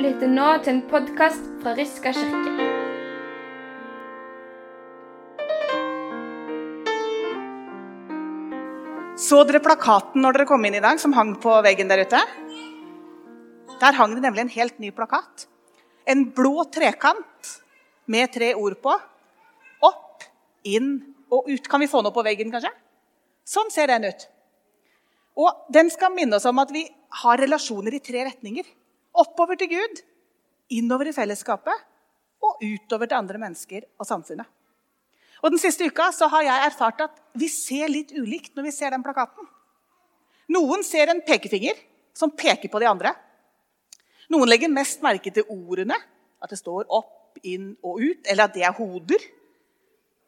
lytter nå til en podkast fra Riska kirke. Så dere plakaten når dere kom inn i dag, som hang på veggen der ute? Der hang det nemlig en helt ny plakat. En blå trekant med tre ord på. Opp, inn og ut. Kan vi få noe på veggen, kanskje? Sånn ser den ut. Og Den skal minne oss om at vi har relasjoner i tre retninger. Oppover til Gud, innover i fellesskapet og utover til andre mennesker og samfunnet. Og Den siste uka så har jeg erfart at vi ser litt ulikt når vi ser den plakaten. Noen ser en pekefinger som peker på de andre. Noen legger mest merke til ordene, at det står opp, inn og ut, eller at det er hoder.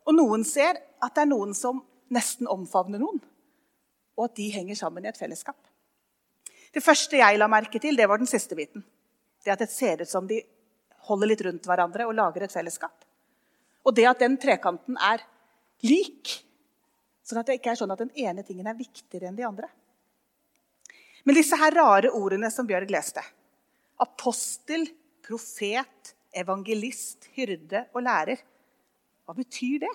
Og noen ser at det er noen som nesten omfavner noen, og at de henger sammen i et fellesskap. Det første jeg la merke til, det var den siste biten. Det at det ser ut som de holder litt rundt hverandre og lager et fellesskap. Og det at den trekanten er lik, sånn at det ikke er sånn at den ene tingen er viktigere enn de andre. Men disse her rare ordene som Bjørg leste apostel, profet, evangelist, hyrde og lærer hva betyr det?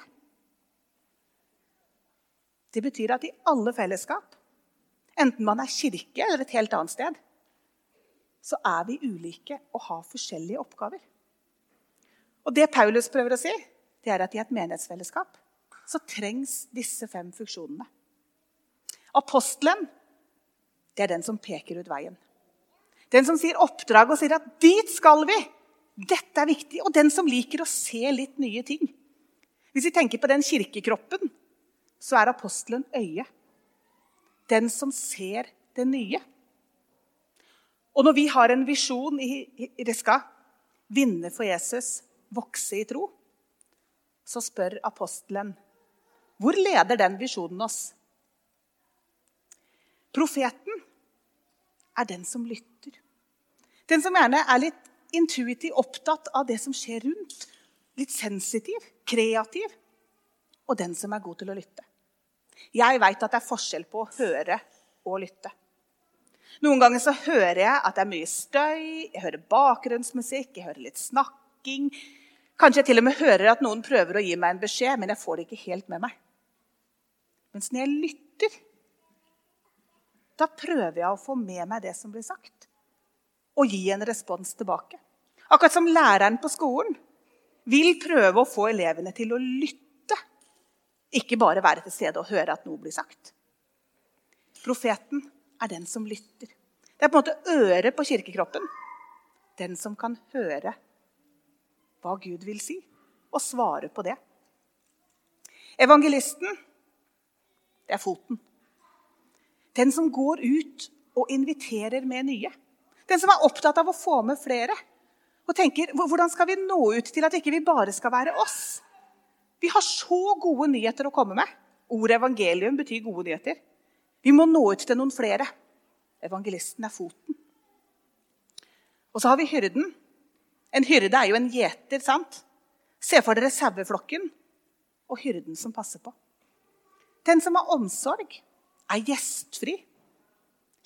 Det betyr at i alle fellesskap, enten man er kirke eller et helt annet sted, så er vi ulike og har forskjellige oppgaver. Og det Paulus prøver å si, det er at i et menighetsfellesskap så trengs disse fem funksjonene. Apostelen det er den som peker ut veien. Den som sier oppdrag og sier at 'dit skal vi'. Dette er viktig. Og den som liker å se litt nye ting. Hvis vi tenker på den kirkekroppen, så er apostelen øyet. Den som ser det nye. Og når vi har en visjon i Riska vinne for Jesus, vokse i tro, så spør apostelen hvor leder den visjonen oss? Profeten er den som lytter. Den som gjerne er litt intuitivt opptatt av det som skjer rundt. Litt sensitiv, kreativ. Og den som er god til å lytte. Jeg veit at det er forskjell på å høre og lytte. Noen ganger så hører jeg at det er mye støy, jeg hører bakgrunnsmusikk, jeg hører litt snakking. Kanskje jeg til og med hører at noen prøver å gi meg en beskjed, men jeg får det ikke helt med meg. Mens når jeg lytter, da prøver jeg å få med meg det som blir sagt, og gi en respons tilbake. Akkurat som læreren på skolen vil prøve å få elevene til å lytte, ikke bare være til stede og høre at noe blir sagt. Profeten er den som lytter. Det er på en måte øret på kirkekroppen. Den som kan høre hva Gud vil si, og svare på det. Evangelisten, det er foten. Den som går ut og inviterer med nye. Den som er opptatt av å få med flere. Og tenker hvordan skal vi nå ut til at ikke vi bare skal være oss? Vi har så gode nyheter å komme med. Ordet evangelium betyr gode nyheter. Vi må nå ut til noen flere. Evangelisten er foten. Og så har vi hyrden, en hyrde er jo en gjeter, sant? Se for dere saueflokken og hyrden som passer på. Den som har omsorg, er gjestfri,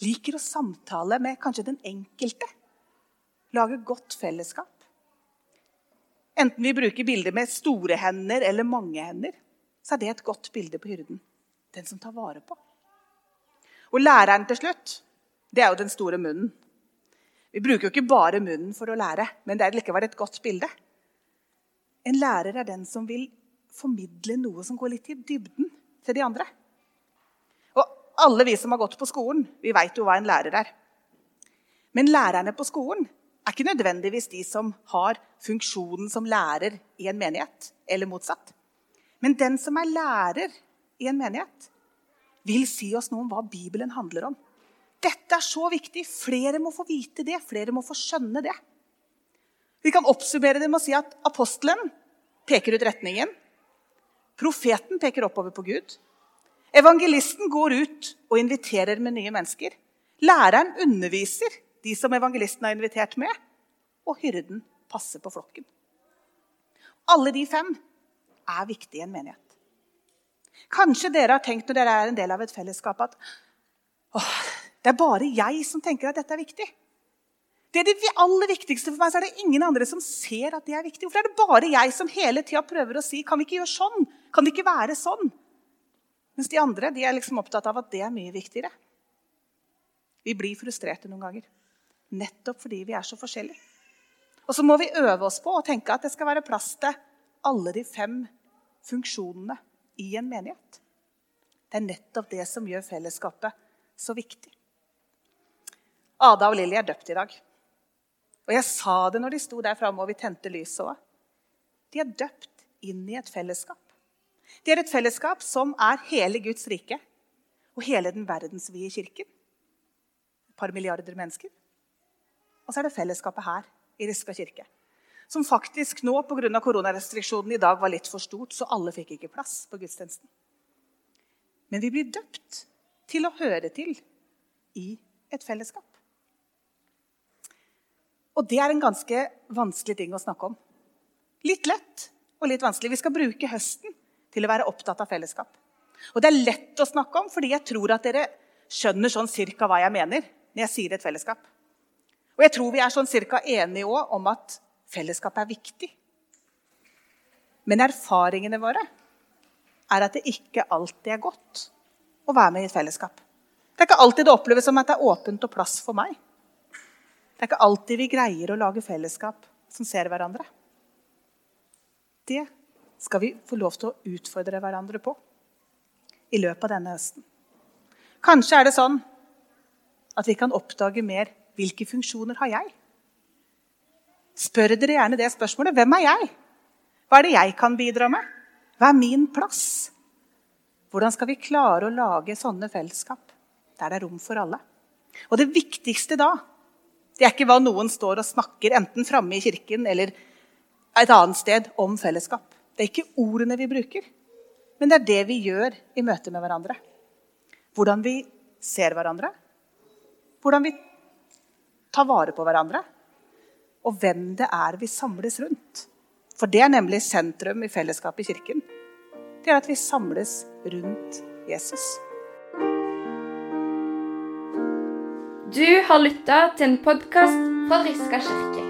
liker å samtale med kanskje den enkelte. lager godt fellesskap. Enten vi bruker bilder med store hender eller mange hender, så er det et godt bilde på hyrden. Den som tar vare på. Og læreren til slutt, det er jo den store munnen. Vi bruker jo ikke bare munnen for å lære, men det er likevel et godt bilde. En lærer er den som vil formidle noe som går litt i dybden til de andre. Og alle vi som har gått på skolen, vi veit jo hva en lærer er. Men lærerne på skolen er ikke nødvendigvis de som har funksjonen som lærer i en menighet, eller motsatt. Men den som er lærer i en menighet, vil si oss noe om hva Bibelen handler om. Dette er så viktig. Flere må få vite det. Flere må få skjønne det. Vi kan oppsummere det med å si at apostelen peker ut retningen. Profeten peker oppover på Gud. Evangelisten går ut og inviterer med nye mennesker. Læreren underviser de som evangelisten har invitert med. Og hyrden passer på flokken. Alle de fem er viktige i en menighet. Kanskje dere har tenkt når dere er en del av et fellesskap, at åh, det er bare jeg som tenker at dette er viktig. Det er det aller viktigste for meg, så er det ingen andre som ser at det er viktig. Hvorfor er det bare jeg som hele tida prøver å si kan vi ikke gjøre sånn? Kan det ikke være sånn? Mens de andre de er liksom opptatt av at det er mye viktigere. Vi blir frustrerte noen ganger. Nettopp fordi vi er så forskjellige. Og så må vi øve oss på å tenke at det skal være plass til alle de fem funksjonene i en menighet. Det er nettopp det som gjør fellesskapet så viktig. Ada og Lilly er døpt i dag. Og jeg sa det når de sto der framme og vi tente lyset òg. De er døpt inn i et fellesskap. De er et fellesskap som er hele Guds rike og hele den verdensvide kirken. Et par milliarder mennesker. Og så er det fellesskapet her i Riska kirke. Som faktisk nå pga. koronarestriksjonen i dag var litt for stort, så alle fikk ikke plass på gudstjenesten. Men vi blir døpt til å høre til i et fellesskap. Og det er en ganske vanskelig ting å snakke om. Litt lett og litt vanskelig. Vi skal bruke høsten til å være opptatt av fellesskap. Og det er lett å snakke om, fordi jeg tror at dere skjønner sånn cirka hva jeg mener når jeg sier et fellesskap. Og jeg tror vi er sånn cirka enige også om at fellesskap er viktig. Men erfaringene våre er at det ikke alltid er godt å være med i et fellesskap. Det er ikke alltid det oppleves som at det er åpent og plass for meg. Det er ikke alltid vi greier å lage fellesskap som ser hverandre. Det skal vi få lov til å utfordre hverandre på i løpet av denne høsten. Kanskje er det sånn at vi kan oppdage mer hvilke funksjoner har jeg? Spør dere gjerne det spørsmålet. Hvem er jeg? Hva er det jeg kan bidra med? Hva er min plass? Hvordan skal vi klare å lage sånne fellesskap der det er rom for alle? Og det viktigste da, det er ikke hva noen står og snakker, enten framme i kirken eller et annet sted, om fellesskap. Det er ikke ordene vi bruker, men det er det vi gjør i møte med hverandre. Hvordan vi ser hverandre, hvordan vi tar vare på hverandre, og hvem det er vi samles rundt. For det er nemlig sentrum i fellesskapet i kirken. Det er at vi samles rundt Jesus. Du har lytta til en podkast fra Riska kirke.